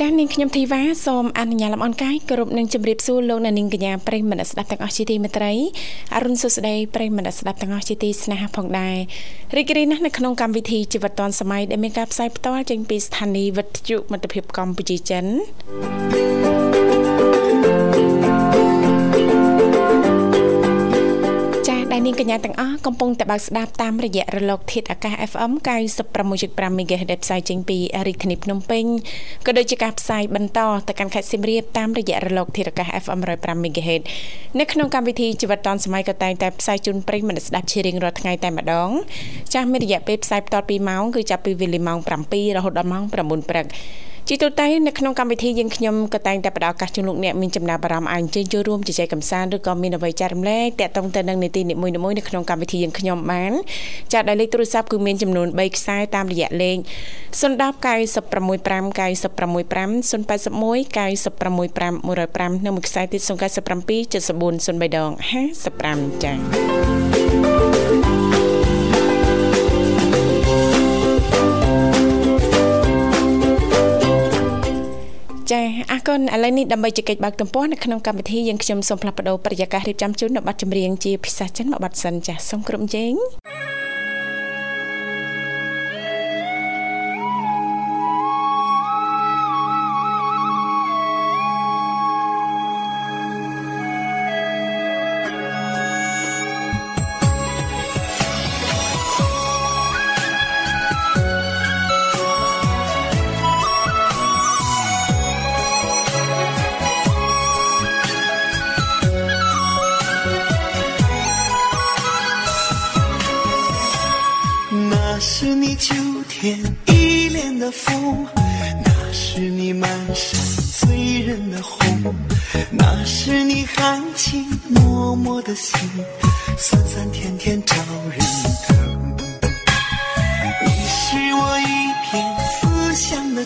ចាស់នាងខ្ញុំធីវ៉ាសូមអនុញ្ញាតលំអរកាយគោរពនឹងជម្រាបសួរលោកអ្នកនាងកញ្ញាប្រិយមិត្តស្ដាប់ទាំងអស់ជាទីមេត្រីអរុនសុស្ដីប្រិយមិត្តស្ដាប់ទាំងអស់ជាទីស្នេហាផងដែររីករាយណាស់នៅក្នុងកម្មវិធីជីវិតឌွန်សម័យដែលមានការផ្សាយផ្ទាល់ចេញពីស្ថានីយ៍វិទ្យុមិត្តភាពកម្ពុជាចិន នាងកញ្ញាទាំងអស់កំពុងតែបើកស្ដាប់តាមរយៈរលកធាតុអាកាស FM 96.5 MHz ដែលផ្សាយចេញពីរាជធានីភ្នំពេញក៏ដូចជាការផ្សាយបន្តទៅកាន់ខេត្តសៀមរាបតាមរយៈរលកធាតុអាកាស FM 105 MHz នៅក្នុងកម្មវិធីជីវិតឌុនសម័យក៏តែងតែផ្សាយជូនប្រិយមិត្តស្ដាប់ជារៀងរាល់ថ្ងៃតែម្ដងចាស់មានរយៈពេលផ្សាយបន្ត2ម៉ោងគឺចាប់ពីវេលាម៉ោង7រហូតដល់ម៉ោង9ព្រឹក ជាទូទៅនៅក្នុងកម្មវិធីយើងខ្ញុំក៏តែងតែផ្ដល់ឱកាសជូនលោកអ្នកមានចំណាប់អារម្មណ៍អាចអញ្ជើញចូលរួមជជែកកម្សាន្តឬក៏មានអ្វីចែករំលែកតាក់ទងទៅនឹងនីតិនីមួយៗនៅក្នុងកម្មវិធីយើងខ្ញុំបានចាស់ដែលលេខទូរស័ព្ទគឺមានចំនួន3ខ្សែតាមរយៈលេខ010 965 965 081 965 105និងមួយខ្សែទៀត097 74 03ដង55ចា៎ គុណឥឡូវនេះដើម្បីជែកបាក់ទំព័រនៅក្នុងកម្មវិធីយើងខ្ញុំសូមផ្លាស់ប្ដូរប្រយាកររៀបចំជូននៅប័ណ្ណចម្រៀងជាភាសាចិនមួយប័ណ្ណសិនចាសូមគ្រប់ជេង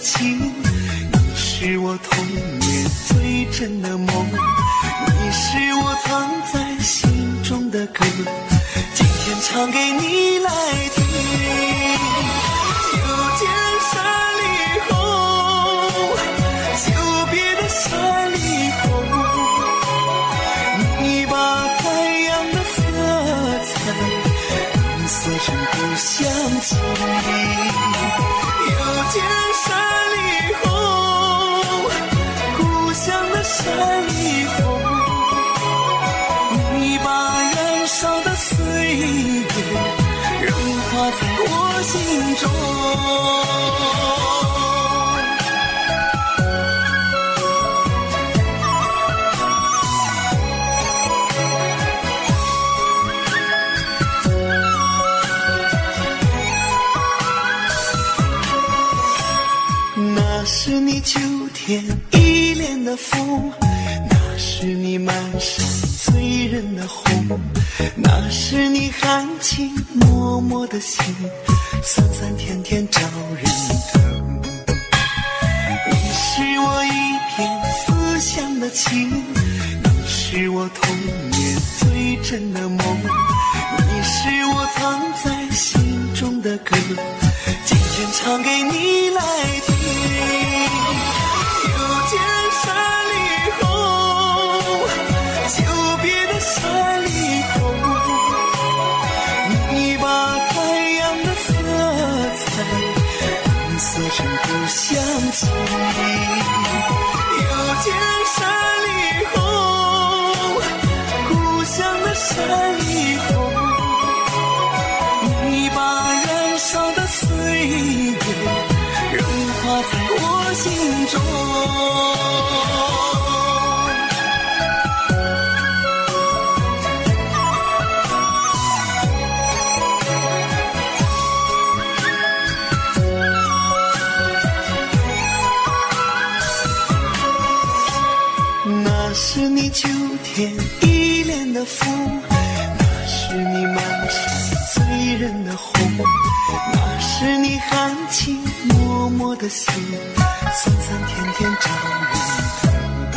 情你是我童年最真的梦你是我藏在心中的歌今天唱给你。情你是我童年最真的梦你是我藏在心中的歌今天唱给你来听。又见山我的心酸酸甜甜找人疼，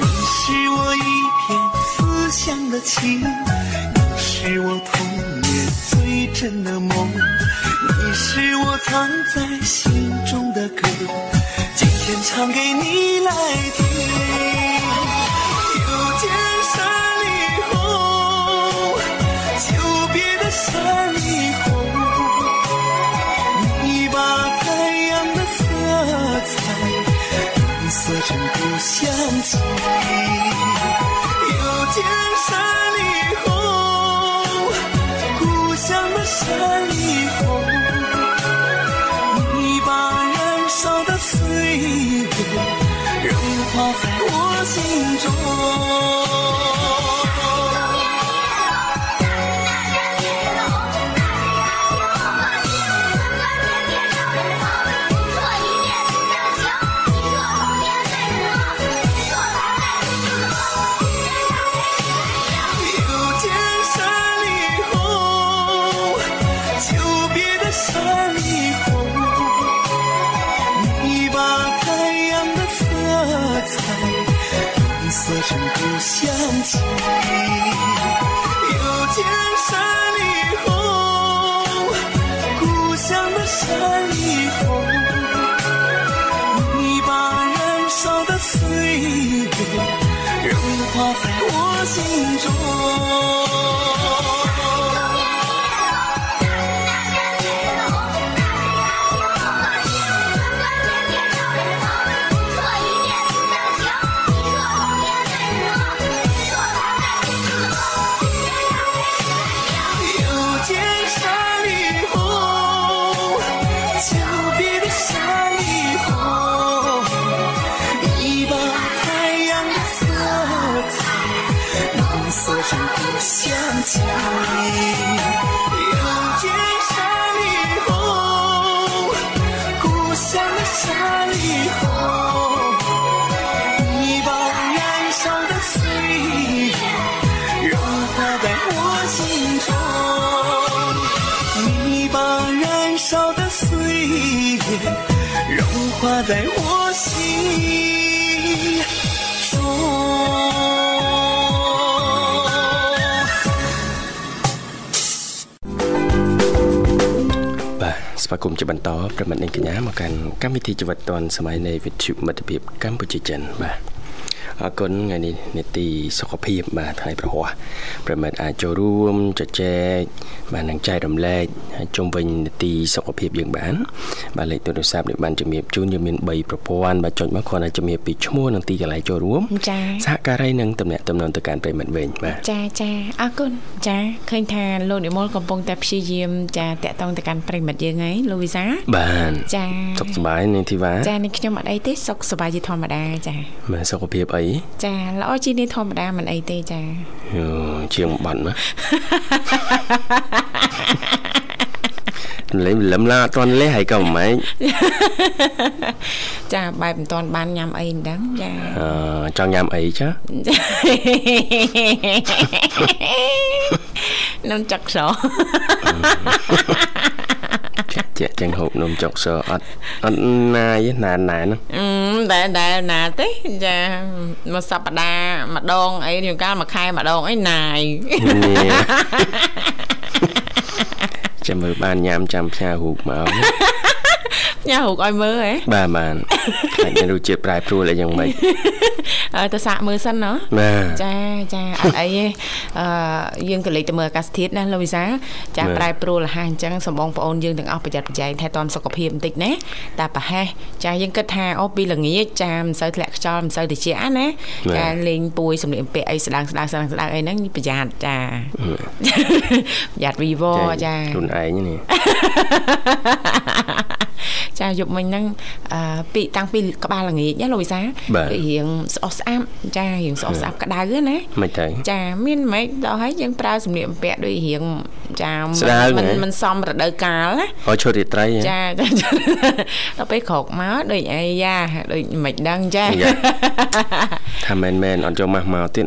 你是我一片思乡的情，你是我童年最真的梦，你是我藏在心中的歌，今天唱给你来听。向前相生不相弃又见山融化在我心中。 បាទស្វាគមន៍ជាបន្តប្រិមត្តនាងកញ្ញាមកកាន់កម្មវិធីជីវិតឌွန်សម័យនៃវិទ្យុមិត្តភាពកម្ពុជាចិនបាទ អរគុណថ្ងៃនេះនេតិសុខភាពបាទថ្ងៃប្រហោះប្រិមត្តអាចចូលរួមជជែកបាទនឹងចែករំលែកជុំវិញនេតិសុខភាពយើងបានបាទលេខទូរស័ព្ទនេះបានជំរាបជូនយើងមាន3ប្រព័ន្ធបាទចុចមកគ្រាន់តែជំរាបពីឈ្មោះនិងទីកន្លែងចូលរួមចា៎សហការីនិងតំណាក់តំណងទៅកាន់ប្រិមត្តវិញបាទចាចាអរគុណចាឃើញថាលោកនិមលកំពុងតែព្យាយាមចាតាក់ទងទៅកាន់ប្រិមិត្តយើងហើយលោកវិសាបាទចាសុខសប្បាយនាងធីវ៉ាចានេះខ្ញុំអត់អីទេសុខសប្បាយជាធម្មតាចាមើលសុខភាពអីចាល្អជាងនេះធម្មតាមិនអីទេចាយូជាងបាត់មកលេងលឹមឡាអត់ទាន់លេះហើយក៏មិនម៉េចចាបែបមិនទាន់បានញ៉ាំអីមិនដឹងចាអឺចង់ញ៉ាំអីចានំចាក់ស្រចាក់ចាក់ចឹងហូបនំចុកសអត់អត់ណាយទេណានណាហ្នឹង អឺតែដែលណាទេចាមួយសប្តាហ៍ម្ដងអីជួនកាលមួយខែម្ដងអីណាយនេះចាំមើលបានញ៉ាំចាំផ្ញើរូបមក ញ៉ាំរូបឲ្យមើលហ៎បាទបានខ្លាចមានរសជាតិប្រែប្រួលអីយ៉ាងម៉េចអើទៅសាកមើលសិនណាបាទចាចាអត់អីទេអឺយើងក៏លេចទៅមើលអាកាសធាតុណាលោកវិសាចាបាទប្រែប្រួលអាហារអញ្ចឹងសម្បងប្អូនយើងទាំងអស់ប្រយ័ត្នប្រយែងថែទាំសុខភាពបន្តិចណាតែប្រហែសចាយើងគិតថាអូពីល្ងាចចាមិនសូវធ្លាក់ខ្យល់មិនសូវត្រជាក់ណាចាលេងពួយសម្លៀកបំពាក់អីស្ដាងស្ដាងស្ដាងស្ដាងអីហ្នឹងប្រយ័ត្នចាប្រយ័ត្នវីវចាខ្លួនឯងនេះ ចាយប់មិញហ្នឹងអឺពីតាំងពីក្បាលល្ងាចណាលោកវិសាបាទរៀងស្អុះស្អាប់ចារៀងស្អុះស្អាប់ក្តៅណាមិនទៅចាមានមិនដល់ហើយយើងប្រើសម្លៀកបំពាក់ដូចរៀងចាស្ដើងមិនហ៎មិនសមរដូវកាលណាអូឈុតរាត្រីហ៎ចាចាចាដល់ពេលក្រោកមកដូចអីយ៉ាដូចមិនដឹងចាយ៉ាថាមែនមែនអត់យកម៉ាស់មកទៀត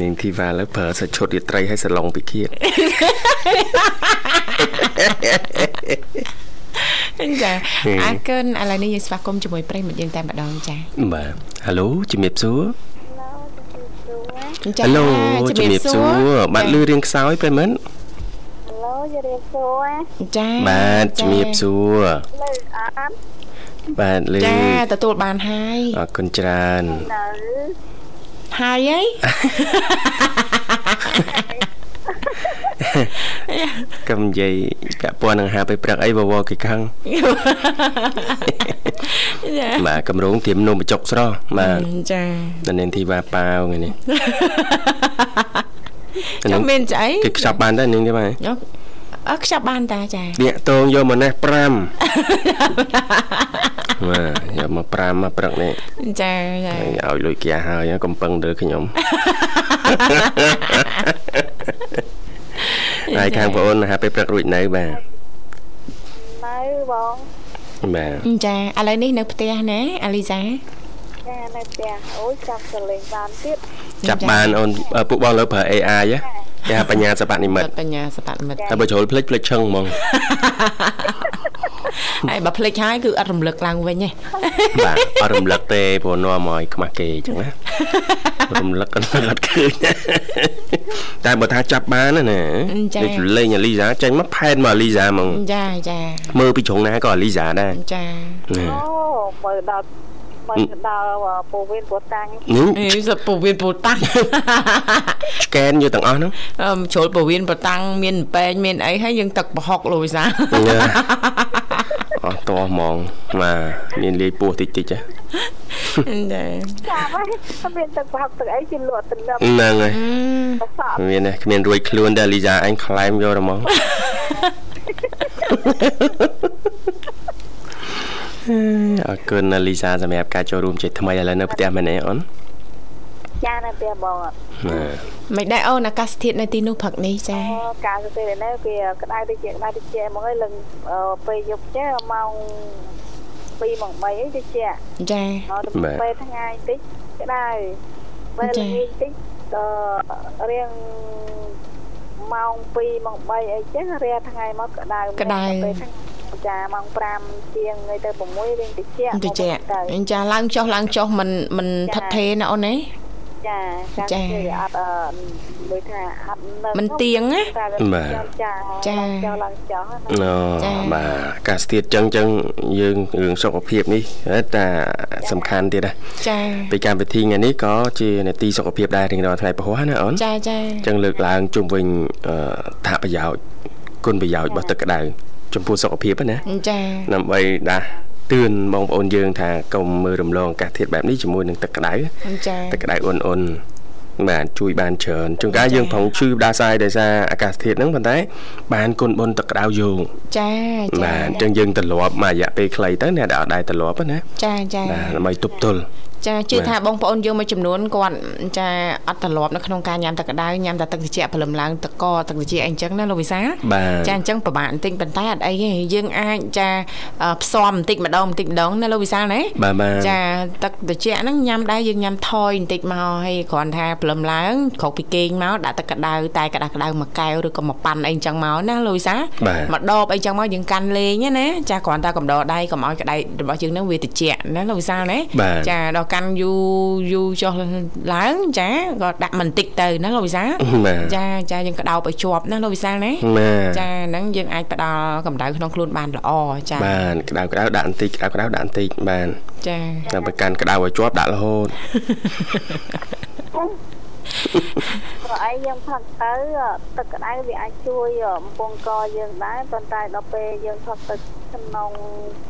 នាងធីវ៉ាលើប្រើសាច់ឈុតរាត្រីឲ្យសឡុងពិឃាតចាអរគុណឥឡូវនេះយើងស្វាគមន៍ជាមួយប្រិយមិត្តយើងតែម្ដងចាបាទហៅឡូជំរាបសួរចាហៅឡូជំរាបសួរបាទលឺរៀងខ្សោយប្រិមិត្តឡូជម្រាបសួរចាបាទជំរាបសួរលើអត់បាទលឺចាទទួលបានហើយអរគុណច្រើននៅ ហើយហីកុំនិយាយពាក់ព័ន្ធនឹងហាពេលព្រឹកអីវវគេខឹងចាបាទកម្រងធៀមនំបញ្ចុកស្រស់បាទចានៅនាងធីវ៉ាប៉ាវថ្ងៃនេះចាំមានចអីគេខ្ចប់បានដែរនាងទេបាទ អើខ្ចប់បានតាចាតាកតងយកមកនេះ5បាទយកមក5មកព្រឹកនេះចាចាហើយឲ្យលុយគេហើយកំពឹងទៅខ្ញុំហើយខាងបងអូនហាពេលព្រឹករួចនៅបាទនៅបងបាទចាឥឡូវនេះនៅផ្ទះណាអាលីសា ចានៅផ្ទះអូយចាំសលេងបានទៀតចាប់បានអូនអឺពួកបងលើប្រើ AI ហ៎គេហៅបញ្ញាសបនិមិត្តបញ្ញាសបត្តិមិត្តតែបើជ្រុលភ្លេចភ្លេចឈឹងហ្មងហើយបើភ្លេចហើយគឺអត់រំលឹកឡើងវិញទេបាទអត់រំលឹកទេព្រោះនាំឲ្យខ្មាស់គេអញ្ចឹងណារំលឹកអត់អត់ឃើញតែបើថាចាប់បានណាណាលេងលេងអាលីសាចេញមកផែនមកអាលីសាហ្មងចាចាមើលពីជ្រុងណាក៏អាលីសាដែរចាណាអូមើលដល់ មើលដល់ពូវិនពូតាំងនេះអេសពវៀនពូតាំងស្កេនយកទាំងអស់ហ្នឹងអឺជ្រុលពវៀនពូតាំងមានពេងមានអីហើយយើងទឹកប្រហុកលូវីសាអស់តោះហ្មងបាទមានលាយពោះតិចតិចហ៎ចាចាំហើយអត់មានទឹកប្រហុកទឹកអីជាលក់ទំនើបហ្នឹងហើយប្រសពមានទេគ្មានរួចខ្លួនតែលីសាអញខ្លែមយកហ្មង អរគុណណាលីសាសម្រាប់ការចូលរួមជាថ្មីឥឡូវនៅផ្ទះមែនទេអូនចានៅផ្ទះបងអត់ណាមិនដែរអូនអាកាសធាតុនៅទីនោះព្រឹកនេះចាអូកាលទៅពេលនេះវាក្តៅតិចក្តៅតិចហ្មងហើយឡើងពេលយប់ចេះម៉ោង2ម៉ោង3អីតិចចាមកទៅពេលថ្ងៃតិចក្តៅពេលល្ងាចតិចអឺរៀងម៉ោង2ម៉ោង3អីចឹងរាថ្ងៃមកក្តៅពេលថ្ងៃ ចាម៉ោង5ជាងទៅ6រៀងតិចតិចចាឡើងចុះឡើងចុះមិនមិនថិតថេរណាអូនណាចាចាអត់អឺដូចថាអត់នៅមិនទៀងណាចាចាចុះឡើងចុះណូបាទអាកាសធាតុចឹងចឹងយើងរឿងសុខភាពនេះតែសំខាន់ទៀតណាចាពីកម្មវិធីថ្ងៃនេះក៏ជានាទីសុខភាពដែររៀងរាល់ថ្ងៃពហុណាអូនចាចាចឹងលើកឡើងជុំវិញអឺថាប្រយោជន៍គុណប្រយោជន៍របស់ទឹកក្តៅ ចំពោះសុខភាពណាចាដើម្បីដាស់ទឿនបងប្អូនយើងថាកុំមើលរំលងអាកាសធាតុបែបនេះជាមួយនឹងទឹកក្តៅចាទឹកក្តៅអ៊ុនអ៊ុនបាទជួយបានច្រើនជួនកាលយើងផងឈឺផ្ដាសាយដោយសារអាកាសធាតុហ្នឹងប៉ុន្តែ បានគុណបុណ្យទឹកក្តៅយោងចាចាបាទអញ្ចឹងយើងត្រឡប់មករយៈពេលខ្លីទៅអ្នកដែលអត់ដែរត្រឡប់ណាចាចាបាទដើម្បីទប់ទល់ ចាជឿថាបងប្អូនយើងមួយចំនួនគាត់ចាអត់ត្រឡប់នៅក្នុងការញ៉ាំទឹកក្តៅញ៉ាំតែទឹកត្រជាក់ព្រលឹមឡើងទឹកកទឹកត្រជាក់អីចឹងណាលោកវិសាបាទចាអញ្ចឹងពិបាកបន្តិចប៉ុន្តែអត់អីទេយើងអាចចាផ្សំបន្តិចម្ដងបន្តិចម្ដងណាលោកវិសាលណាបាទបាទចាទឹកត្រជាក់ហ្នឹងញ៉ាំដែរយើងញ៉ាំថយបន្តិចមកហើយគ្រាន់ថាព្រលឹមឡើងក្រោកពីគេងមកដាក់ទឹកក្តៅតែក្តៅក្តៅមួយកែវឬក៏មួយប៉ាន់អីចឹងមកណាលោកវិសាលបាទមកដបអីចឹងមកយើងកាន់លេងណាចាគ្រាន់តែកំដរដៃកុំឲ្យក្តៅរបស់យើងហ្នឹងវាត្រជាក់ណាលោកវិសាលណាបាទចាដល់កាន់យូរយូរចុះឡើងចាក៏ដាក់បន្តិចទៅណាលោកវិសាលបាទចាចាយើងក្តោបឲ្យជាប់ណាលោកវិសាលណាបាទចាហ្នឹងយើងអាចផ្ដល់កម្ដៅក្នុងខ្លួនបានល្អចាបាទក្តៅក្តៅដាក់បន្តិចក្តៅក្តៅដាក់បន្តិចបាទចាដើម្បីកាន់ក្តៅឲ្យជាប់ដាក់រហូត ព្រោះអីយើងផឹកទៅទឹកក្តៅវាអាចជួយបំពង់កយើងដែរប៉ុន្តែដល់ពេលយើងផឹកទឹកក្នុង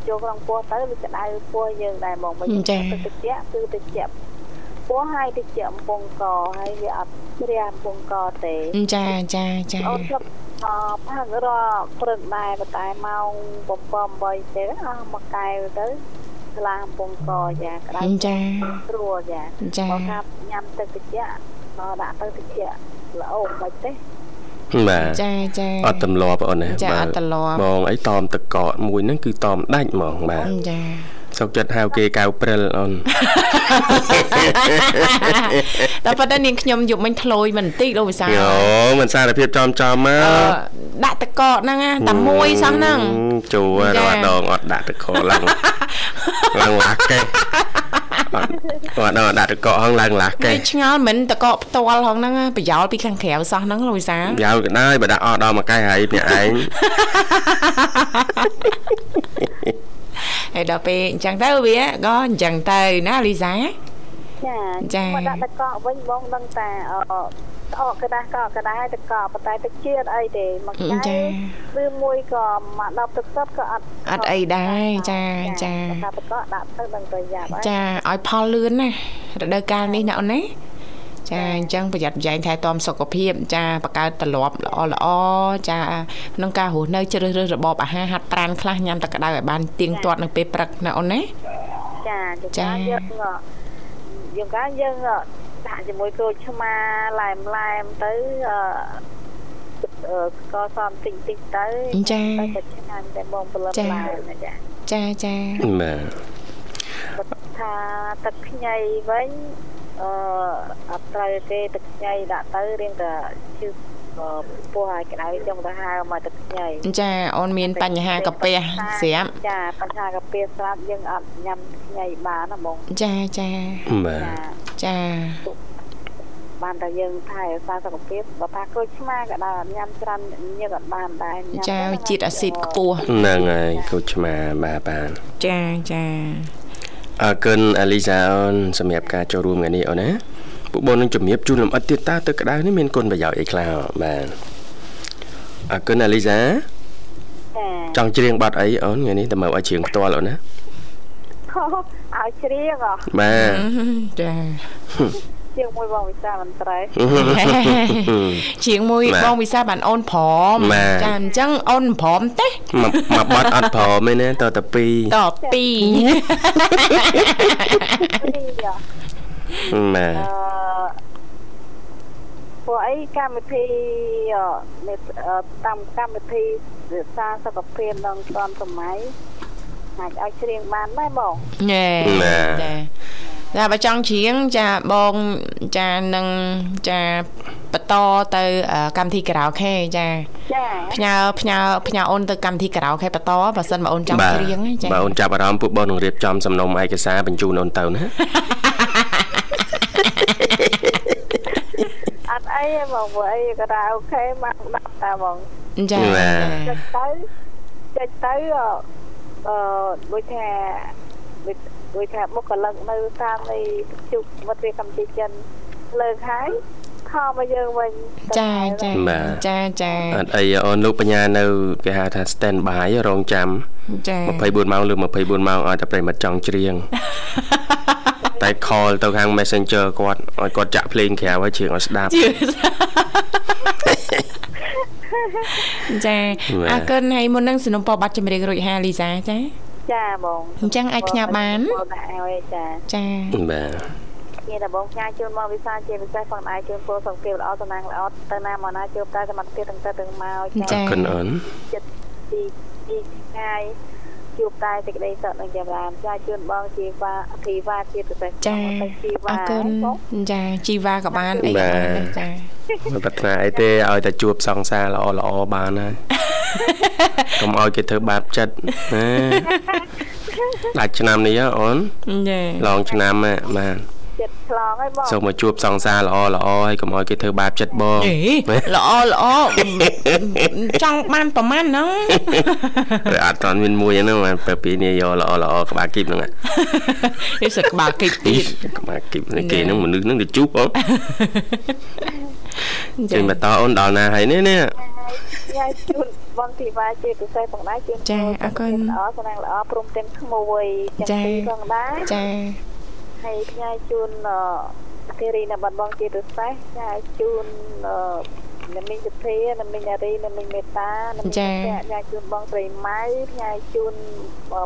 ចូលក្នុងពោះទៅវាក្តៅពោះយើងដែរបងបើទឹកត្រជាក់គឺត្រជាក់ពោះហើយត្រជាក់បំពង់កហើយវាអត់ជ្រះបំពង់កទេចាចាចាអូនធ្លាប់អផឹករព្រឹកដែរប៉ុន្តែម៉ោង7 8ទេអស់មួយកែវទៅស្លាបំពង់កចាក្តៅចាស្រួលចាចាបើថាញ៉ាំទឹកត្រជាក់ ដល់ដាក់ទៅត្រជាក់ល្អមិនទេ បាទ ចាចា អត់ទម្លាប់អូនណា ចាអត់ទម្លាប់ បងអីតอมទឹកកកមួយហ្នឹងគឺតอมដាច់ហ្មងបាទ ចា សុកចិត្តហៅគេកៅព្រិលអូន តែប៉ុន្តែនាងខ្ញុំយប់មិញធ្លោយមិនបន្តិចលោកវិសាល យោមិនសារភាពចំចំមក អឺ ដាក់តកកហ្នឹងណាតែមួយសោះហ្នឹង ជួ ចា រដងអត់ដាក់ទឹកកកឡើងឡើងឡាស់កេះ អត់រដងដាក់ទឹកកកហងឡើងឡាស់កេះគេឆ្ងល់មិនតកកផ្ទាល់ហងហ្នឹងណាប្រយោលពីខាងក្រៅសោះហ្នឹងលោកវិសាយ៉ាវក៏ដែរបើដាក់អត់ដល់មួយកែហើយភ្នាក់ឯងហើយដល់ពេលអញ្ចឹងទៅវាក៏អញ្ចឹងទៅណាលីសា ចាចាមកដាក់ទឹកកកវិញបងដឹងតែអអកក្តាស់កកក្តាស់ទឹកកកប៉ុន្តែទឹកជាតិអីទេមកចែឬមួយក៏មកដល់ទឹកសុទ្ធក៏អត់អត់អីដែរចាចាថាទឹកកកដាក់ទៅដឹងប្រយ៉ាប់ហើយចាឲ្យផលលឿនណារដូវកាលនេះណាអូនណាចាអញ្ចឹងប្រយ័ត្នប្រយែងថែទាំសុខភាព ចាបង្កើតទម្លាប់ល្អល្អចាក្នុងការរស់នៅជ្រើសរើសរបបអាហារហាត់ប្រាណខ្លះញ៉ាំតែក្តៅឲ្យបានទៀងទាត់នៅពេលព្រឹកណាអូនណាចាចាចាយើង យើងកាយើងដាក់ជាមួយក្រូចឆ្មាឡែមឡែមទៅអឺអឺស្ករសបន្តិចតិចទៅទៅក៏ឆ្ងាញ់តែបងផលិតឡើងណាចាចាចាបាទបើថាទឹកខ្ញីវិញអឺអត់ត្រូវទេទឹកខ្ញីដាក់ទៅរៀងតែជឺ ពោះឲ្យក្តៅចង់ទៅហើមមកទឹកខ្ញីចាអូនមានបញ្ហាកាពះស្រាប់ចាបញ្ហាកាពះស្រាប់យើងអត់ញ៉ាំខ្ញីបានណាបងចាចាបាទចាបានតែយើងថែរក្សាសុខភាពបើថាក្រូចឆ្មាក៏ដោយអត់ញ៉ាំច្រើនញើសអត់បានដែរញ៉ាំចាជាតិអាស៊ីតខ្ពស់ហ្នឹងហើយគូឆ្មាបាទបាទចាចាអរគុណអាលីសាអូនសម្រាប់ការចូលរួមថ្ងៃនេះអូនណា ពួកបងនឹងជំរាបជូនលម្អិតទៀតតើទឹកក្តៅនេះមានគុណប្រយោជន៍អីខ្លះបាទអរគុណអាលីសាចាចង់ច្រៀងបទអីអូនថ្ងៃនេះតើមកឲ្យច្រៀងផ្ទាល់អូនណាឲ្យជ្រៀងហ៎បាទចាជាងមួយបងវិសាលមន្ត្រីជាងមួយបាទបងវិសាបានអូនព្រមបាទចាអញ្ចឹងអូនព្រមទេមកមកបទអត់ព្រមទេណាតតែពីរតពីនេះហ៎ បាទអឺពួកអីកម្មវិធីអឺនេះអឺតាមកម្មវិធីរក្សាសុខភាពក្នុងទាន់សម័យអាចឲ្យច្រៀងបានដែរបងណែចាចាបើចង់ច្រៀងចាបងចានឹងចាបន្តទៅអឺកម្មវិធីការ៉ាអូខេចាចាផ្ញើផ្ញើផ្ញើអូនទៅកម្មវិធីការ៉ាអូខេបន្តបើសិនបើអូនចង់បាទច្រៀងចាបើអូនចាប់អារម្មណ៍ពួកបងនឹងរៀបចំសំណុំឯកសារបញ្ជូនអូនទៅណា អត់អីទេបងព្រោះអីក៏ដែរអូខេមកដាក់តាបងចាបាទចុចទៅចុចទៅអឺអឺដូចថាដូចដូចថាបុគ្គលិកនៅតាមនៃជុកវត្តវិកម្មទីចិនលើកហើយខំមកយើងវិញទៅចាចាបាទចាចាអត់អីអូនលោកបញ្ញានៅគេហៅថា stand by រងចាំចា24ម៉ោងឬ24ម៉ោងឲ្យតែប្រិមិត្តចង់ច្រៀង តែ call ទៅខាង Messenger គាត់ឲ្យគាត់ចាក់ភ្លេងក្រៅឲ្យច្រៀងឲ្យស្ដាប់ជឿចាបាទអរគុណហើយមុននឹងสนុំពរបាត់ចម្រៀងរួចហើយលីសាចាចាបងអញ្ចឹងអាចផ្ញើបានបងដាក់ឲ្យចាចាបាទមានតែបងផ្ញើជូនមកវិសាលជាពិសេសផងដែរជូនពលសុខភាពល្អសំណាងល្អទៅណាមកណាជួបតែសមត្ថភាពទាំងទៅទាំងមកអរគុណអូនចិត្តទីទីថ្ងៃ ជួបតែសេចក្តីសុខនិងចម្រើនចាជូនបងជីវ៉ាធីវ៉ាជាពិសេសចាទៅជីអវ៉ារគុណបងចាជីវ៉ាក៏បានអីក៏បានដែរចាមិនប្រាថ្នាអីទេឲ្យតែជួបសង្សារល្អល្អបានហើយកុំឲ្យគេធ្វើបាបចិត្តណាដាច់ឆ្នាំនេះហ៎អូនចាឡងឆ្នាំហ៎បាទ ចិត្តឆ្លងហើយបងសូមមកជួបសង្សារល្អល្អហើយកុំឲ្យគេធ្វើបាបចិត្តបងអេល្អល្អចង់បានប្រមាណហ្នឹងវាអត់តាន់មានមួយហ្នឹងបាទពេលពីនេះយកល្អល្អក្បាលគីបហ្នឹងហ៎នេះសឹកក្បាលគិចទៀតក្បាលគីបនេះគេហ្នឹងមនុស្សហ្នឹងទៅជួបអូនជិះបន្តអូនដល់ណាហើយនេះនេះញ៉ៃជូនបងធីវ៉ាជាពិសេសផងដែរជូនចាអរគុណល្អសំណាងល្អព្រមទាំងក្មួយទាំងពីរផងដែរចា ហើយផ្ញើជូនអឺធីរីនៅបាត់បងជាពិសេសផ្ញើជូនអឺនមិញសុធានមិញអារីនមិញមេតានមិញផ្ញើជូនបងស្រីម៉ៅផ្ញើជូន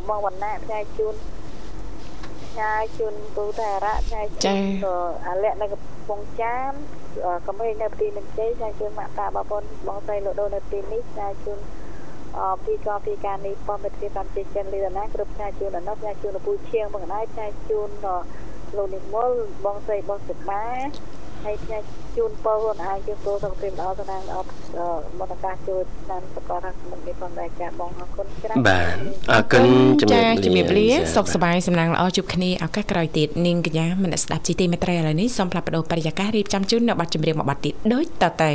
បងវណ្ណៈផ្ញើជូនផ្ញើជូនពូតារៈផ្ញើជូនអាលក្ខនៅកំពង់ចាមកំហែងនៅទីនឹងជ័យផ្ញើជូនម៉ាក់តាបងប្អូនបងស្រីលោកដូននៅទីនេះផ្ញើជូនអពីកពីការនេះបងមិត្តភាពកម្ពុជាចិនលីដាណាគ្រប់ផ្ញើជូនដល់នោះផ្ញើជូនដល់ពូឈៀងបងដែរផ្ញើជូនដល់ លោកនិមលបងស្រីបងសុបាហើយផ្ញើជូនពរខ្លួនឯងជូនពរសុខភាពល្អសំណាងល្អមន្តការជួយតាមសកលរដ្ឋមន្ត្រីផងដែរចាបងអរគុណច្រើនបាទអរគុណជំរាបចាជំរាបលាចាសុខសប្បាយសំណាងល្អជួបគ្នាឱកាសក្រោយទៀតនាងកញ្ញាមនស្សស្ដាប់ជីទីមេត្រីឥឡូវនេះសូមផ្លាប់បដោបរិយាកាសរៀបចំជូននៅប័ណ្ណចម្រៀងមួយប័ណ្ណទៀតដូចតទៅ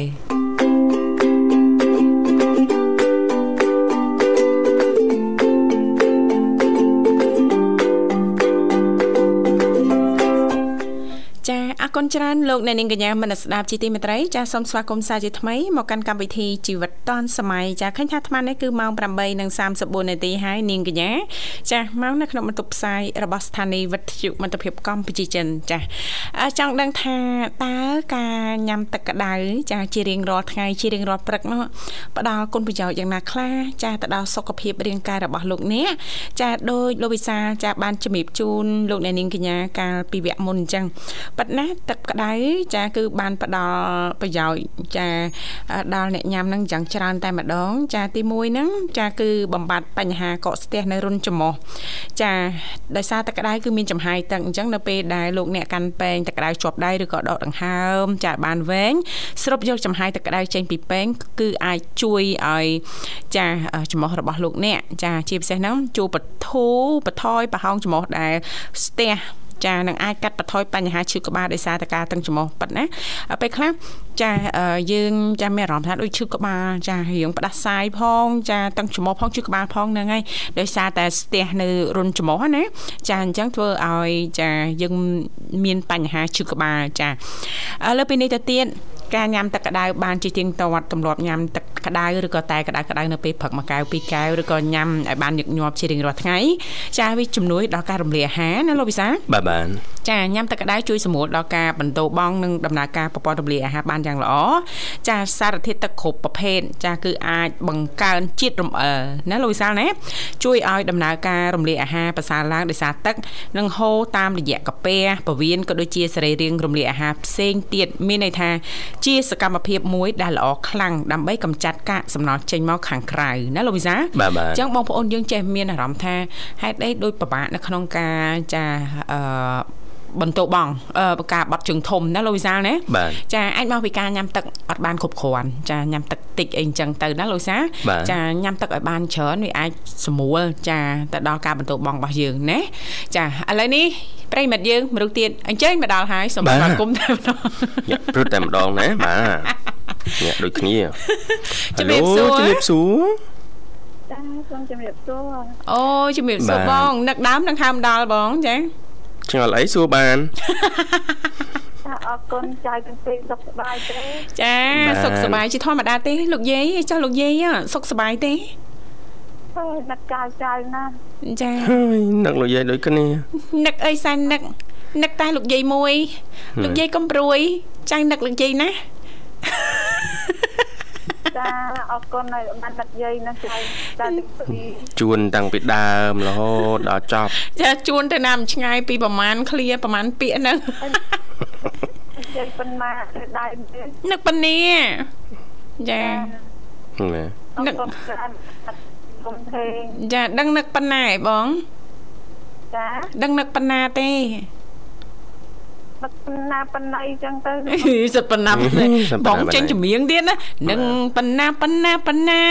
គុណច្រើនលោកអ្នកនាងកញ្ញាមនស្សស្ដាប់ជីទីមេត្រីចាសូមស្វាគមន៍សាជាថ្មីមកកាន់កម្មវិធីជីវិតឌွန်សម័យចាឃើញថាអាត្មានេះគឺម៉ោង8:34នាទីហើយនាងកញ្ញាចាម៉ោងនៅក្នុងបន្ទប់ផ្សាយរបស់ស្ថានីយ៍វិទ្យុមិត្តភាពកម្ពុជាចិនចាអឺចង់ដឹងថាតើការញ៉ាំទឹកក្តៅចាជារៀងរាល់ថ្ងៃជារៀងរាល់ព្រឹកនោះផ្ដល់គុណប្រយោជន៍យ៉ាងណាខ្លះចាទៅដល់សុខភាពរាងកាយរបស់លោកអ្នកចាដោយលោកវិសាលចាបានជំរាបជូនលោកអ្នកនាងកញ្ញាកាលពីវគ្គមុនអញ្ចឹងប៉ិតណាទឹកក្តៅចាគឺបានផ្ដល់ប្រយោជន៍ចាដល់អ្នកញ៉ាំហ្នឹងយ៉ាងច្រើនតែម្ដង ចាទី1ហ្នឹងចាគឺបំបត្តិបញ្ហាកកស្ទះនៅរុនច្រមុះចាដោយសារទឹកក្តៅគឺមានចំហាយទឹកអញ្ចឹងនៅពេលដែលលោកអ្នកកាន់ពែងទឹកក្តៅជាប់ដៃឬក៏ដកដង្ហើមចាបានវែងស្រូបយកចំហាយទឹកក្តៅចេញពីពែងគឺអាចជួយឲ្យចាច្រមុះរបស់លោកអ្នកចាជាពិសេសហ្នឹងជួបធូបថយប្រហោងច្រមុះដែលស្ទះ ចានឹងអាចកាត់បន្ថយបញ្ហាឈឺក្បាលដោយសារតែការតឹងច្រមុះប៉ិតណាពេលខ្លះចាយើងចាមានអារម្មណ៍ថាដូចឈឺក្បាលចារៀងផ្ដាសាយផងចាតឹងច្រមុះផងឈឺក្បាលផងហ្នឹងហើយដោយសារតែស្ទះនៅរុនច្រមុះណាចាអញ្ចឹងធ្វើឲ្យចាយើងមានបញ្ហាឈឺក្បាលចាលើពីនេះទៅទៀត ការញ៉ាំទឹកក្តៅបានជាទៀងទាត់ទម្លាប់ញ៉ាំទឹកក្តៅឬក៏តែក្តៅក្តៅនៅពេលព្រឹកមួយកែវពីរកែវឬក៏ញ៉ាំឲ្យបានញឹកញាប់ជារៀងរាល់ថ្ងៃចាវាជំនួយដល់ការរំលាយអាហារណាលោកវិសាលបាទបានចាញ៉ាំទឹកក្តៅជួយសម្រួលដល់ការបន្តបង់និងដំណើរការប្រព័ន្ធរំលាយអាហារបានយ៉ាងល្អចាសារធាតុទឹកគ្រប់ប្រភេទចាគឺអាចបង្កើនជាតិរំអិលណាលោកវិសាលណាជួយឲ្យដំណើរការរំលាយអាហារប្រសើរឡើងដោយសារទឹកនឹងហូរតាមរយៈកាពះពវៀនក៏ដូចជាសរីរាង្គរំលាយអាហារផ្សេងទៀតមានន័យថាជាសកម្មភាពមួយដែលល្អខ្លាំងដើម្បីកម្ចាត់កាកសំណល់ចេញមកខាងក្រៅណាលោកវិសាលបាទបាទអញ្ចឹងបងប្អូនយើងចេះមានអារម្មណ៍ថាហេតុអីដូចពិបាកនៅក្នុងការចាអឺ បន្ទោបងអឺការបាត់ជើងធំណាលោកវិសាលណាបាទចាអាចមកពីការញ៉ាំទឹកអត់បានគ្រប់គ្រាន់ចាញ៉ាំទឹកតិចអីអញ្ចឹងទៅណាលោកវិសាលបាទចាញ៉ាំទឹកឲ្យបានច្រើនវាអាចស្រួលចាទៅដល់ការបន្ទោបងរបស់យើងណាចាឥឡូវនេះប្រិមិត្តយើងមនុស្សទៀតអញ្ជើញមកដល់ហើយសូមស្វាគមន៍តែម្ដងញាក់ព្រឹតតែម្ដងណាបាទញាក់ដូចគ្នាជំរាបសួរជំរាបសួរចាសូមជម្រាបសួរអូជំរាបសួរបាទបងនឹកដើមនឹងហើមដល់បងចា ឆ្ងល់អីសួរបានចាអរគុណចៅទាំងពីរសុខសប្បាយទេចាបាទសុខសប្បាយជាធម្មតាទេលោកយាយចុះលោកយាយហ៎សុខសប្បាយទេហើយនឹកចៅចៅណាស់ចាហើយនឹកលោកយាយដូចគ្នានឹកអីសែននឹកនឹកតែលោកយាយមួយ លោកយាយកុំព្រួយចាញ់នឹកលោកយាយណា ចាអរគុណហើយបានដឹកយាយណាស់ចៅចៅទាំងពីរជួនតាំងពីដើមរហូតដល់ចប់ចាជួនទៅណាមិនឆ្ងាយពីប្រមាណឃ្លាប្រមាណពាក្យហ្នឹងយាយប៉ុន្មានទៅដៃទេនឹកប៉ុណ្នេះចាណាអរគុណច្រើនគុំធេងចាដឹងនឹកប៉ុណ្ណាឯងបងចាដឹងនឹកប៉ុណ្ណាទេ ដឹកប៉ុណ្ណាប៉ុណ្ណៃចឹងទៅសិតប៉ុណ្ណាប៉ុណ្ណាបងចេញចម្រៀងទៀតណានឹងប៉ុណ្ណាប៉ុណ្ណាប៉ុណ្ណា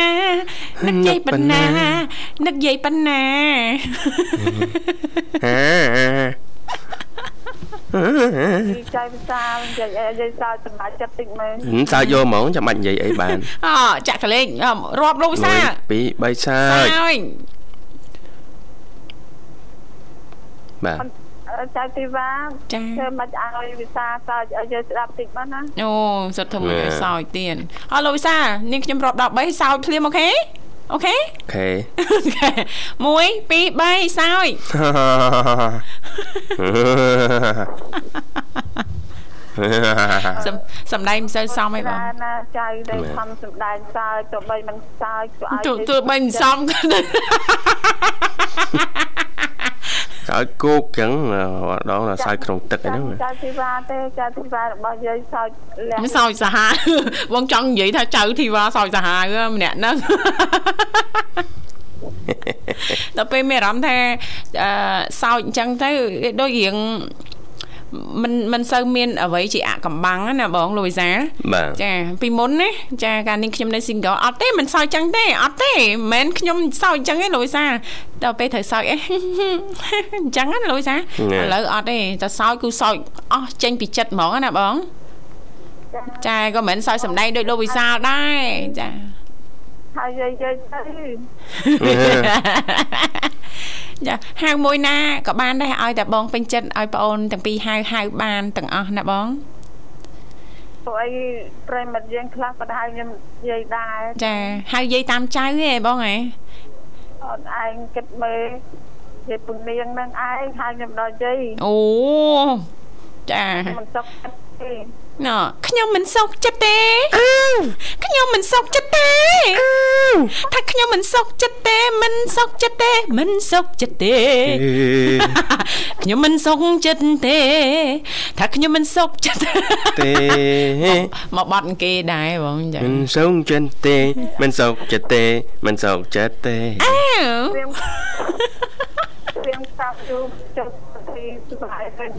នឹកយាយប៉ុណ្ណានឹកយាយប៉ុណ្ណាហាចៅវិសាលយាយយាយសើចសម្រាប់ចិត្តតិចមើលហឹមសើចយកហ្មងចាំបាច់និយាយអីបានអូចាក់កលេងអ่าរាប់លោកវិសា1 2 3សើសើចចបាទ ចៅទីវ៉ាចាធ្វើមិនឲ្យវិសាសើចឲ្យយើងស្ដាប់តិចបានណាអូសិតធ្វើមួយឲ្យសោចទៀតអស់លោកវិសានាងខ្ញុំរាប់ដល់3សោចភ្លាមអូខេអូខេអូខេ1 2 3សោចសំសំដែងមិនសូវសមអីបងណាណាចៅដែលខំសម្ដែងសើចទៅបីមិនសើចក៏ឲ្យទោះទោះបីមិនសមក៏ដោយ សើចគោកចឹងដងសើចក្នុងទឹកអីហ្នឹងចៅទីវ៉ាទេចៅទីវ៉ារបស់យើងសើចលះមិនសោចសាហាវបងចង់និយាយថាចៅធីវ៉ាសោចសាហាវម្នាក់ហ្នឹងដល់ពេលមានអារម្មណ៍ថាអឺសោចអញ្ចឹងទៅដូចរៀង មិនមិនសូវមានអ្វីជាអកំបាំងណាបងលូវីសាបាទចាពីមុនណាចាកាលនេះខ្ញុំនៅ single អត់ទេមិនសើចចឹងទេអត់ទេមិនមែនខ្ញុំសើចចឹងទេលូវីសាដល់ពេលត្រូវសើចអីអញ្ចឹងណាលូវីសាឥឡូវអត់ទេតែសើចគឺសើចអស់ចេញពីចិត្តហ្មងណាបងចាក៏មិនមែនសើចសំដែងដូចលូវីសាដែរចាហើយយាយយាយទៅ ចាហៅមួយណាក៏បានដែរឲ្យតែបងពេញចិត្តឲ្យប្អូនទាំងពីរហៅហៅបានទាំងអស់ណាបងពួកអីប្រិមិត្តយើងខ្លះក៏ហៅខ្ញុំយាយដែរចាហៅយាយតាមចៅហ៎បងហ៎អត់ឯងគិតមើលយាយពងនាងនឹងឯងហៅខ្ញុំដល់យាយអូចាមិនសុខចិត្ត ទេណ៎ខ្ញុំមិនសុខចិត្តទេខ្ញុំមិនសុខចិត្តទេថាខ្ញុំមិនសុខចិត្តទេ មិនសុខចិត្តទេ មិនសុខចិត្តទេខ្ញុំមិនសុខចិត្តទេ ថាខ្ញុំមិនសុខចិត្តទេមកបាត់គេដែរបងចាមិនសូវចិត្តទេ មិនសូវចិត្តទេ មិនសូវចិត្តទេអើព្រៀងព្រៀងស្ដាប់យូរចុះទី សុបាយវិញ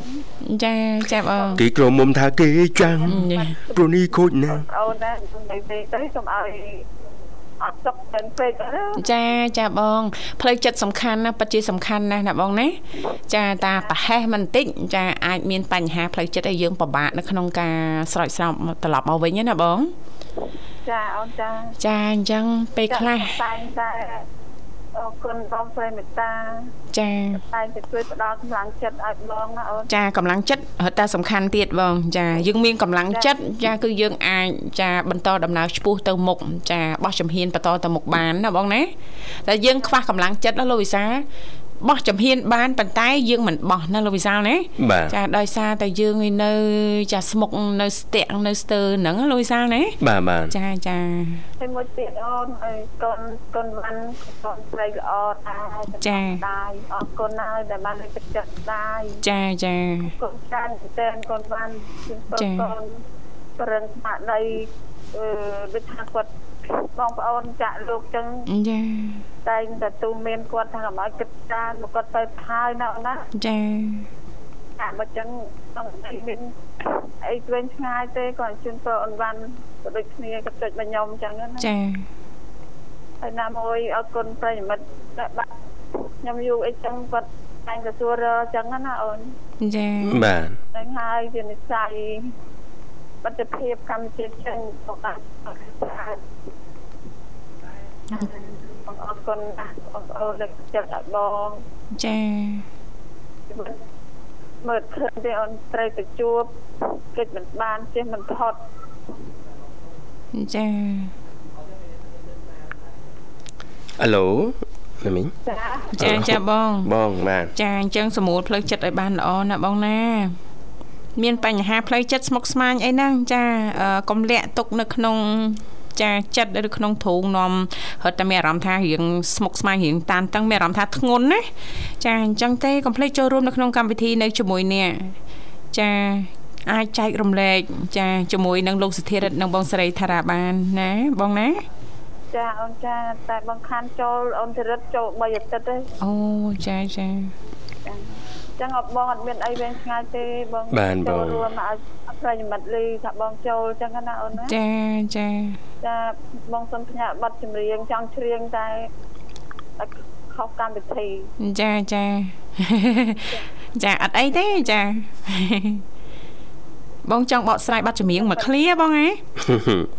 ចាចាបងគេក្រមុំថាគេចាំងចាព្រោះនេះខូចណាស់អូនណានិយាយទៅទៅសូមឲ្យអត់សុខពេញពេកណាចាចាបងផ្លូវចិត្តសំខាន់ណាពិតជាសំខាន់ណាស់ណាបងណាចាតាប្រហែសមិនបន្តិចចាអាចមានបញ្ហាផ្លូវចិត្តឲ្យយើងពិបាកនៅក្នុងការស្រោចស្រពត្រឡប់មកវិញណាបងចាអូនចាចាអញ្ចឹងពេលខ្លះតែងតែ អរគុណបងប្រិយមេត្តាចាតែងតែជួយផ្ដល់កម្លាំងចិត្តឲ្យបងណាអូនចាកម្លាំងចិត្តរត់តែសំខាន់ទៀតបងចាយើងមានកម្លាំងចិត្តចាគឺយើងអាចចាបន្តដំណើរឆ្ពោះទៅមុខចាបោះជំហានបន្តទៅមុខបានណាបងណាតែយើងខ្វះកម្លាំងចិត្តណាលោកវិសាល បោះជំហានបានប៉ុន្តែយើងមិនបោះណាលោកវិសាលណាបាទចាដោយសារតែយើងឯនៅចាស្មុកនៅស្ទាក់នៅស្ទើរហ្នឹងណាលោកវិសាលណាបាទបាទចាចាហើយមួយទៀតអូនហើយកូនកូនវ៉ាន់កូនស្រីល្អដែរដែរអរគុណហើយដែលបានលើកទឹកចិត្តដែរចាចាកូនចានតែនកូនវ៉ាន់ជាកូនកូនប្រឹងស្មារតីអឺដូចថាគាត់ បងប្អូនចាក់លោកចឹងចាតែងតែទូមានគាត់ថាកុំឲ្យគិតច្រើនគាត់ទៅហើយណាស់ណាចាអាមកចឹងខ្ញុំមានអីវិញឆ្ងាយទេគាត់ជូនទៅអនវ៉ាន់ក៏ដូចគ្នាក៏ចុចមកខ្ញុំចឹងណាចាហើយណាមួយអរគុណប្រិមិត្តបាក់ខ្ញុំយូរអីចឹងគាត់តែងទទួលចឹងណាអូនចាបាទតែហើយជានិស័យ បទភាពកម្មជាចិនក៏បានបងអរគុណណាស់បងប្អូនលើកចិត្តឲ្យបងចាមើលឃើញទេអូនត្រូវទៅជួបកិច្ចមិនបានចេះមិនផុតចាអាឡូណាមីងចាចាចាបងបងបាទចាអញ្ចឹងសម្រួលផ្លូវចិត្តឲ្យបានល្អណាបងណា មានបញ្ហាផ្លូវចិត្តស្មុគស្មាញអីហ្នឹងចាអឺកុំលាក់ទុកនៅក្នុងចាចិត្តឬក្នុងទ្រូងនាំរត់តែមានអារម្មណ៍ថារៀងស្មុគស្មាញរៀងតានតឹងមានអារម្មណ៍ថាធ្ងន់ណាចាអញ្ចឹងទេកុំភ្លេចចូលរួមនៅក្នុងកម្មវិធីនៅជាមួយអ្នកចាអាចចែករំលែកចាជាមួយនឹងលោកសុធិរិទ្ធនិងបងសេរីថារាបានណាបងណាចាអូនចាតែបងខានចូលអូនធរិតចូល3អាទិត្យទេអូចាចាចឹ ងអត់បងអត់មានអីវែងឆ្ងាយទេបងបានបងចូលរួមឲ្យប្រិយមិត្តលីថាបងចូលចឹងណាអូនណាចាចាចាបងសុំផ្ញើប័ណ្ណចម្រៀងចង់ច្រៀងតែតែខុសកម្មវិធីចាចាចាអត់អីទេចាបងចង់បកស្រាយប័ណ្ណចម្រៀងមួយឃ្លាបងហ៎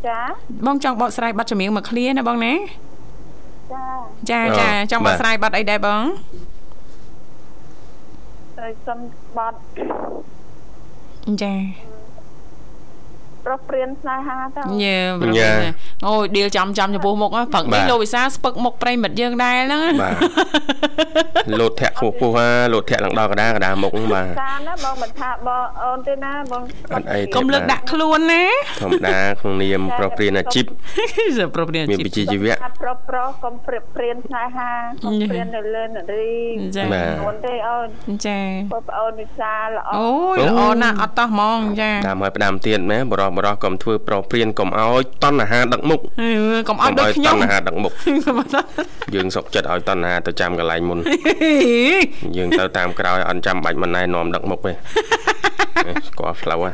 ចាបងចង់បកស្រាយប័ណ្ណចម្រៀងមួយឃ្លាណាបងណាចាចាចាអឺចង់បបាកទស្រាយប័ណ្ណអីដែរបង ហើយសុំប័ណ្ណចា ប្រុសព្រៀនស្នេហាតើអូនយេប្រហែលអូយឌីលចំចំចំពោះមុខហ្នឹងព្រឹកនេះលោកវិសាស្ពឹកមុខប្រិមិត្តយើងដែរហ្នឹងបាទលោតធាក់ខ្ពស់ខ្ពស់ហាលោតធាក់ឡើងដល់កដាកដាមុខហ្នឹងបាទចាណាបងមិនថាបងអូនទេណាបងអត់អីទេកុំលើកដាក់ខ្លួនណាធម្មតាក្នុងនាមប្រព្រានអាជីពសប្រុសនេះមានវិជ្ជាជីវៈថាប្រុសប្រុសកុំព្រៀបព្រៀនស្នេហាកុំព្រៀននៅលើនារីចាបាទអូនទេអូនចាបងប្អូនវិសាលល្អអូយល្អណាស់អត់តោះហ្មងចាតាមឲ្យផ្ដាំទៀតណាបរោះបរោះកុំធ្វើប្រព្រានកុំឲ្យតណ្ហាដឹកមុខអឺកុំអត់ដូចខ្ញុំតណ្ហាដឹកមុខយើងសុកចិត្តឲ្យតណ្ហាទៅចាំកន្លែងមុនយើងទៅតាមក្រោយអត់ចាំបាច់មិនណែនាំដឹកមុខទេស្គាល់ផ្លូវហ៎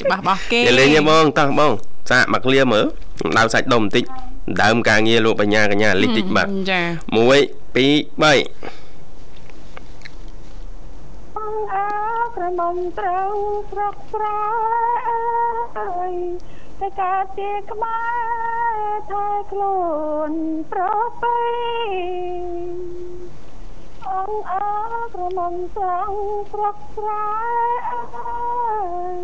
ច្បាស់បោះគេនិយាយលេងទេបងតោះបងសាកមកឃ្លាមើលដៅសាច់ដុំបន្តិចដើមការងារលោកបញ្ញាកញ្ញាលិះតិចបាទចា1 2 3បងអើ ក្រមុំត្រូវស្រុកស្រែអើយតែកើតជាខ្មែរថែខ្លួនប្រពៃអង្គអើក្រមុំត្រូវស្រុកស្រែអើយ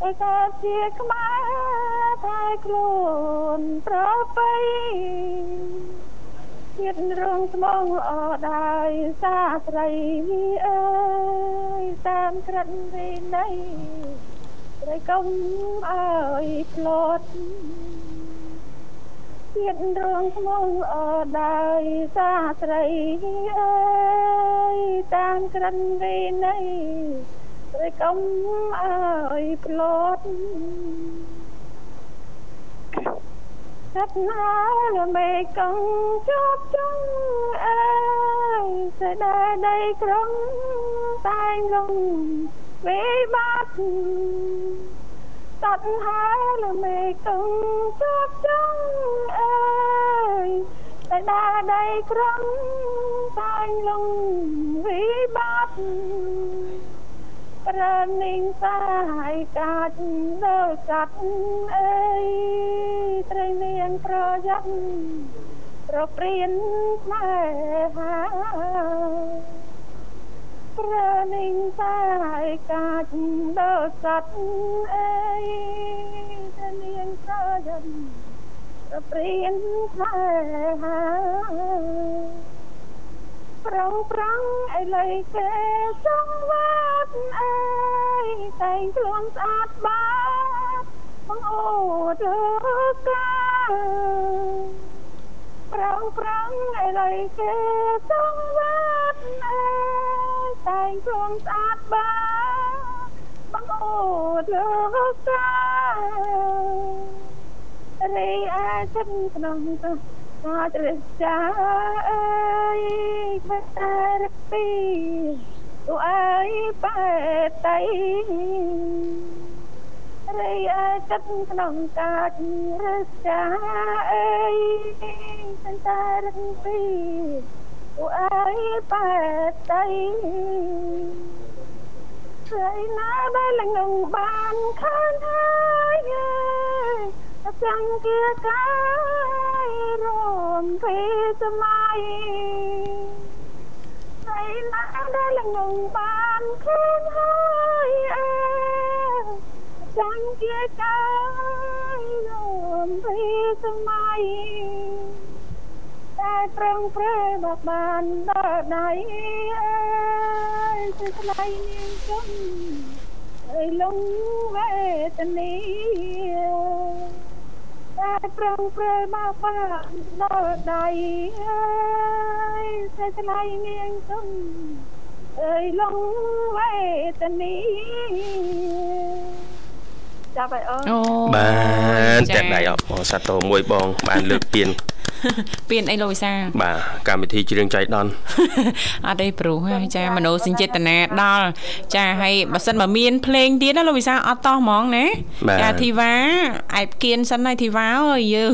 តែកើតជាខ្មែរថែខ្លួនប្រពៃ ជាតិរងស្មងល្អដែរសាស្រីអើយតាមក្រិតវិន័យត្រីកុំអើយផ្លត់ជាតិរងស្មងល្អដែរសាស្រីអើយតាមក្រិតវិន័យត្រីកុំអើយផ្លត់ Sắp nói là mẹ cần chót chung ơi Sẽ đa đây cống tay lùng Vĩ bát Sắp nói là mẹ cần chót chung ơi Sẽ đa đây cống tay lùng Vĩ bát ប្រនិងសាយកាច់លើកាត់អើយ ត្រូវមានប្រយ័ត្នប្រព្រៀនស្នេហាប្រនិងសាយកាច់លើកាត់អើយត្រូវមានប្រយ័ត្នប្រព្រៀនស្នេហាប្រងប្រងអីលៃគេសងវត្តអើយតែងខ្លួនស្អាតបាតបង អូទៅកាប្រងប្រងអីលៃគេសងវត្តអើយតែងខ្លួនស្អាតបាតបងអូទៅការីអាចិត្តក្នុងទៅអាចរចាអើយបតារពីទូអើយបែតៃ រីអាចិត្តក្នុងកាចរចាអើយបតារពីទូអើយបែតៃស្រីណាដែលលងងបានខានហើយអើយចាំគៀកាយរំភេសម័យហើយណាដែលលងងបានខ្លួនហើយអើ ចាំគៀកាយរំភេសម័យតែប្រឹងប្រែបបបានដល់ដៃអើយទៅថ្លៃនាងជុំអើយលងវេទនីតែប្រងព្រែមកបានដល់ដៃអើយតែថ្លៃនាងទុំអើយលងវេទនី ចាប់ហើយអូបានទាំងដៃអបសាទរមួយបង បានលើកពៀនពៀនអីលោកវិសាបាទកម្មវិធីជ្រៀងចៃដនអត់ទេព្រោះចាមโนសញ្ចេតនាដល់ចាហើយបើសិនបើមានភ្លេងទៀតណាលោកវិសាអត់តោះហ្មងណាចាធីវ៉ាអែបគៀនសិនហើយធីវ៉ាអើយយើង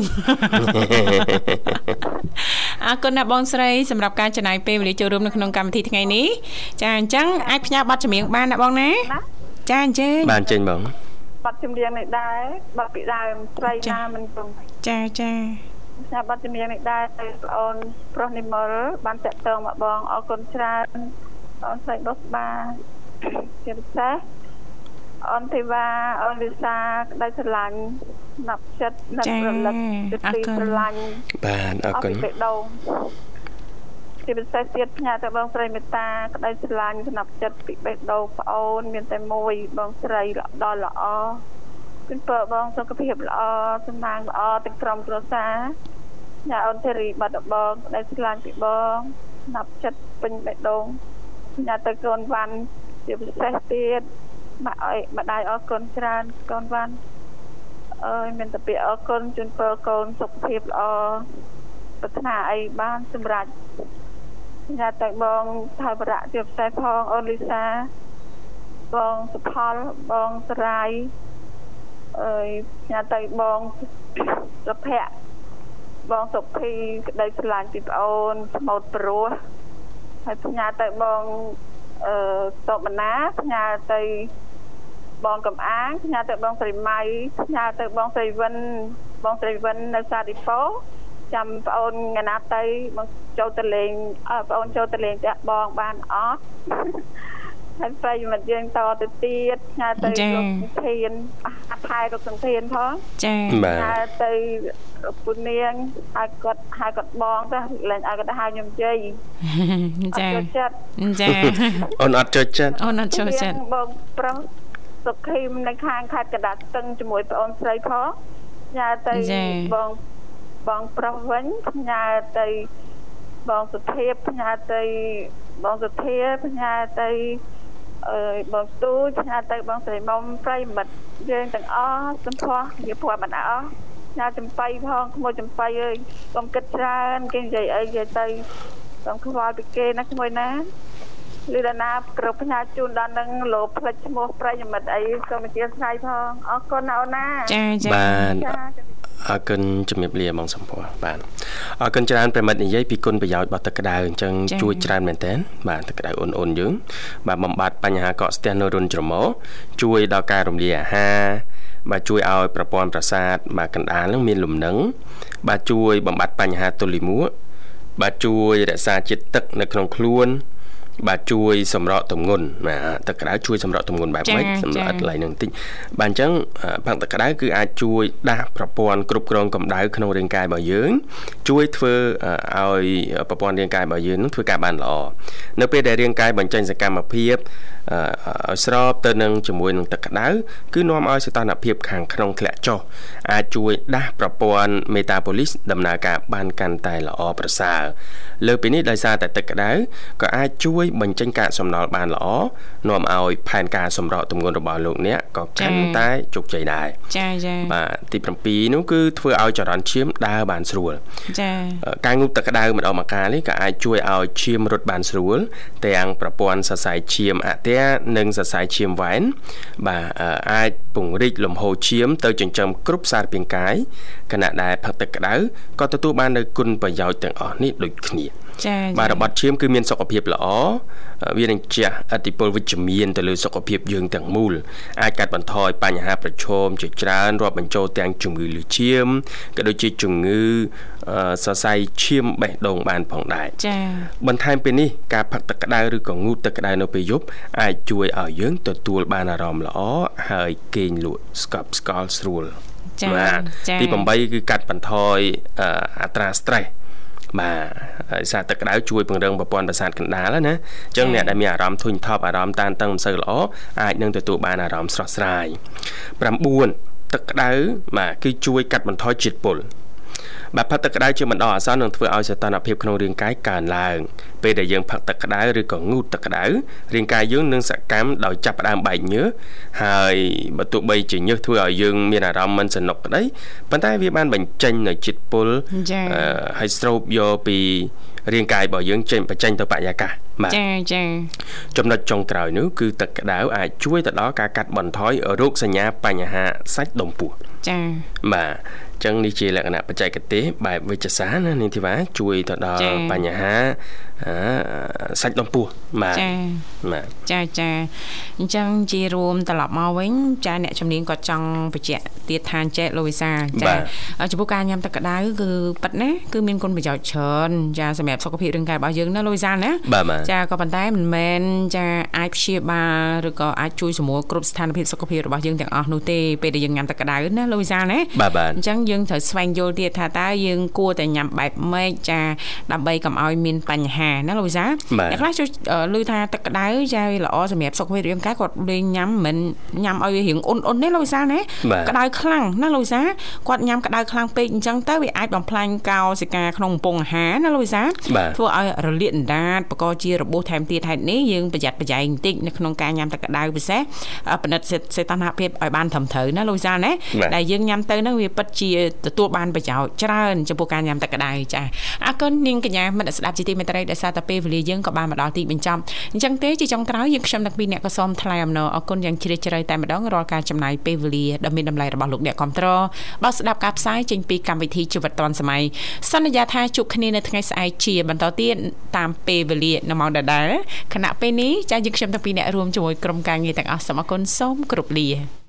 អរគុណណាបងស្រីសម្រាប់ការចំណាយពេលវេលាចូលរួមនៅក្នុងកម្មវិធីថ្ងៃនេះចាអញ្ចឹងអាចផ្ញើប័ណ្ណចម្រៀងបានណាបងណាចាអញ្ជើញបានចេញបង បាត់ជំនៀងនេះដែរបាត់ពីដើមស្រីណាមិនព្រមចាចាផ្សាយប័ណ្ណជំនៀងនេះដែរទៅប្អូនប្រុសនិមលបានតាក់ទងមកបងអរគុណច្រើនអូនស្រីបុស្បាជាពិសេសអូនធីវ៉ាអូនលីសាក្តីស្រឡាញ់ណាប់ចិត្តណាប់រលឹកចិត្តទីស្រឡាញ់បានអរគុណពីបេះដូង ជាពិសេសទៀតផ្ញើទៅបងស្រីមេត្តាក្តីស្រឡាញ់ស្នាប់ចិត្តពីបេះដូងប្អូន មានតែមួយបងស្រីដល់ល្អគិនពើបងសុខភាពល្អសំណាងល្អទាំងក្រុមគ្រួសារញ៉ាអូនធីរីបាត់ដបងក្តីស្រឡាញ់ពីបងស្នាប់ចិត្តពេញបេះដូងញ៉ាទៅកូនវ៉ាន់ជាពិសេសទៀតមកអើយម្ដាយអរគុណច្រើនកូនវ៉ាន់អើយមានតែពាក្យអរគុណជូនពរកូនសុខភាពល្អប្រាថ្នាអីបានសម្រេច ញ៉ាទៅបងថៃបរៈជាពិសេសផងអូនលីសាបងសុផលបងសរាយអើយផ្ញើទៅបងសុភ័ក្របងសុភីក្តីស្រឡាញ់ពីប្អូនស្មោតព្រោះហើយផ្ញើទៅបងអឺតបណាផ្ញើទៅបងកំអាងផ្ញើទៅបងស្រីម៉ៃផ្ញើទៅបងស្រីវិនបងស្រីវិននៅសាទិពោ ចាំប្អូនងាណាទៅបងចូលទៅលេងអើប្អូនចូលទៅលេងផ្ទះបងបានអត់ហើយប្រិយមិត្តយើងតទៅទៀតផ្ញើទៅលោកសង្ធានអថែលោកសង្ធានផងចាបាទហៅទៅពុននាងហើយគាត់ហៅគាត់បងទៅលែងឲ្យគាត់ហៅខ្ញុំជ័យអចាត់ចូលចិត្តចាអូនអត់ចូលចិត្តអូនអត់ចូលចិត្តនាងបងប្រុសសុខីមនៅខាងខេត្តកណ្ដាលស្ទឹងជាមួយប្អូនស្រីផងញ៉ាទៅចាបង បងប្រុសវិញញ៉ាទៅបងសុភាពញ៉ាទៅបងសុធាញ៉ាទៅអើយបងទូញ៉ាទៅបងស្រីមុំប្រិយមិត្តយើងទាំងអស់សំផស្សវាព្រោះមិនអស់ញ៉ាចំបៃផងក្មួយចំបៃអើយកុំគិតច្រើនគេនិយាយអីនិយាយទៅកុំខ្វល់ពីគេណាក្មួយណា លឺដល់ណាគ្រប់ផ្ញើជូនដល់នឹងលោផ្លិចឈ្មោះប្រិយមិត្តអីសូមអធិស្ឋានផងអរគុណណាអូនណាចាចាបាទចាអរគុណជំរាបលាបងសំភ័របាទអរគុណច្រើនប្រិមិត្តនិយាយពីគុណប្រយោជន៍របស់ទឹកក្តៅអញ្ចឹងជួយច្រើនមែនតើបាទទឹកក្តៅអូនអូនយើងបាទបំបត្តិបញ្ហាកកស្ទះនៅរុនច្រមុះជួយដល់ការរំលាយអាហារបាទជួយឲ្យប្រព័ន្ធប្រសាទបាទកណ្ដាលនឹងមានលំនឹងបាទជួយបំបត្តិបញ្ហាទល់លាមកបាទជួយរក្សាជាតិទឹកនៅក្នុងខ្លួន បាទជួយសម្រកទម្ងន់បាទទឹកក្តៅជួយសម្រកទម្ងន់បែបម៉េចសម្រាប់ឥតឡៃនឹងបន្តិចបាទអញ្ចឹងផឹកទឹកក្តៅគឺអាចជួយដាស់ប្រព័ន្ធគ្រប់គ្រងកម្ដៅក្នុងរាងកាយរបស់យើង ជួយធ្វើឲ្យប្រព័ន្ធរាងកាយរបស់យើងនឹងធ្វើការបានល្អនៅពេលដែលរាងកាយបញ្ចេញសកម្មភាព ឲ្យស្របទៅនឹងជាមួយនឹងទឹកក្តៅគឺនាំឲ្យសីតុណ្ហភាពខាងក្នុងធ្លាក់ចុះអាចជួយដាស់ប្រព័ន្ធមេតាបូលីសដំណើរការបានកាន់តែល្អប្រសើរលើពីនេះដោយសារតែទឹកក្តៅក៏អាចជួយបញ្ចេញកាកសំណល់បានល្អនាំឲ្យផែនការសម្រកទម្ងន់របស់លោកអ្នកក៏កាន់តែជោគជ័យដែរចាចាបាទទី7នោះគឺធ្វើឲ្យចរន្តឈាមដើរបានស្រួលចាការងូតទឹកក្តៅម្ដងម្កាលនេះក៏អាចជួយឲ្យឈាមរត់បានស្រួលទាំងប្រព័ន្ធសរសៃឈាមអន្ទានិងសរសៃឈាមវ៉ែនបាទអាចពង្រីកលំហូរឈាមទៅចិញ្ចឹមគ្រប់សារពាង្គកាយខណៈដែលផឹកទឹកក្តៅក៏ទទួលបាននូវគុណប្រយោជន៍ទាំងអស់នេះដូចគ្នាចា បាទរបត់ឈាមគឺមានសុខភាពល្អវានឹងជះឥទ្ធិពលវិជ្ជមានទៅលើសុខភាពយើងទាំងមូលអាចកាត់បន្ថយបញ្ហាប្រឈមជាច្រើនរាប់បញ្ចូលទាំងជំងឺលឺឈាមក៏ដូចជាជំងឺសរសៃឈាមបេះដូងបានផងដែរចាបន្ថែមពីនេះការផឹកទឹកក្តៅឬក៏ងូតទឹកក្តៅនៅពេលយប់អាចជួយឲ្យយើងទទួលបានអារម្មណ៍ល្អហើយគេងលក់ស្កប់ស្កល់ស្រួលចាបាទចាទី8គឺកាត់បន្ថយអត្រា stress បាទហើយសារទឹកក្តៅជួយពង្រឹងប្រព័ន្ធប្រសាទកណ្ដាលណាអញ្ចឹងអ្នកដែលមានអារម្មណ៍ធុញថប់អារម្មណ៍តានតឹងមិនសូវល្អអាចនឹងទទួលបានអារម្មណ៍ស្រស់ស្រាយ9ទឹកក្តៅបាទគឺជួយកាត់បន្ថយជាតិពុល បាទផឹកទឹកក្តៅជាបណ្ដោះអាសន្ននឹងធ្វើឲ្យសីតុណ្ហភាពក្នុងរាងកាយកើនឡើងពេលដែលយើងផឹកទឹកក្តៅឬក៏ងូតទឹកក្តៅរាងកាយយើងនឹងសកម្មដោយចាប់ផ្ដើមបែកញើសហើយបើទោះបីជាញើសធ្វើឲ្យយើងមានអារម្មណ៍មិនសនុកក្តីប៉ុន្តែវាបានបញ្ចេញនៅជាតិពុលចាអឺហើយស្រូបយកពីរាងកាយរបស់យើងចេញបញ្ចេញទៅបរិយាកាសបាទចាចាចំណុចចុងក្រោយនោះគឺទឹកក្តៅអាចជួយទៅដល់ការកាត់បន្ថយរោគសញ្ញាបញ្ហាសាច់ដុំពោះចាបាទអញ្ចឹងនេះជាលក្ខណៈបច្ចេកទេសបែបវិទ្យាសាស្ត្រណានាងធីវ៉ាជួយទៅដល់បញ្ហាអឺ សាច់ដុំពោះបាទចាបាទចាចាអញ្ចឹងជារួមត្រឡប់មកវិញចាអ្នកជំនាញគាត់ចង់បញ្ជាក់ទៀតថាចេះលូវីសាចាចំពោះការញ៉ាំទឹកក្តៅគឺប៉ិតណាគឺមានគុណប្រយោជន៍ច្រើនចាសម្រាប់សុខភាពរាងកាយរបស់យើងណាលូវីសាណាបាទបាទចាក៏ប៉ុន្តែមិនមែនចាអាចព្យាបាលឬក៏អាចជួយសម្រួលគ្រប់ស្ថានភាពសុខភាពរបស់យើងទាំងអស់នោះទេពេលដែលយើងញ៉ាំទឹកក្តៅណាលូវីសាណាបាទបាទអញ្ចឹងយើងត្រូវស្វែងយល់ទៀតថាតើយើងគួរតែញ៉ាំបែបម៉េចចាដើម្បីកុំឲ្យមានបញ្ហាណាលោកវិសាបាទអ្នកខ្លះជួយឮថាទឹកក្តៅចាវាល្អសម្រាប់សុខភាពរាងកាយគាត់លេងញ៉ាំមិនញ៉ាំឲ្យវារៀងអ៊ុនអ៊ុនទេលោកវិសាណាបាទក្តៅខ្លាំងណាលោកវិសាគាត់ញ៉ាំក្តៅខ្លាំងពេកអញ្ចឹងទៅវាអាចបំផ្លាញកោសិកាក្នុងកំពង់អាហារណាលោកវិសាបាទធ្វើឲ្យរលាកអណ្ដាតបកកជារបួសថែមទៀតហេតុនេះយើងប្រយ័ត្នប្រយែងបន្តិចនៅក្នុងការញ៉ាំទឹកក្តៅពិសេសអឺពិនិត្យសេសេតនភាពឲ្យបានត្រឹមត្រូវណាលោកវិសាណាបាទដែលយើងញ៉ាំទៅហ្នឹងវាពិតជាទទួលបានប្រយោជន៍ច្រើនចំពោះការញ៉ាំទឹកក្តៅចាអរគុណនាងកញ្ញាមិត្តស្ដាប់ជីទីមេត្រីដែលសារតែពេលវេលាយើងក៏បានមកដល់ទីបញ្ចប់អញ្ចឹងទេជាចុងក្រោយយើងខ្ញុំទាំងពីរអ្នកក៏សូមថ្លែងអំណរអរគុណយ៉ាងជ្រាលជ្រៅតែម្ដងរាល់ការចំណាយពេលវេលាដ៏មានតម្លៃរបស់លោកអ្នកគ្រប់ត្របើស្ដាប់ការផ្សាយចេញពីកម្មវិធីជីវិតឌွန်សម័យសន្យាថាជួបគ្នានៅថ្ងៃស្អែកជាបន្តទៀតតាមពេលវេលានៅម៉ោងដដែលខណៈពេលនេះចាយើងខ្ញុំទាំងពីរអ្នករួមជាមួយក្រុមការងារទាំងអស់សូមអរគុណសូមគោរពលា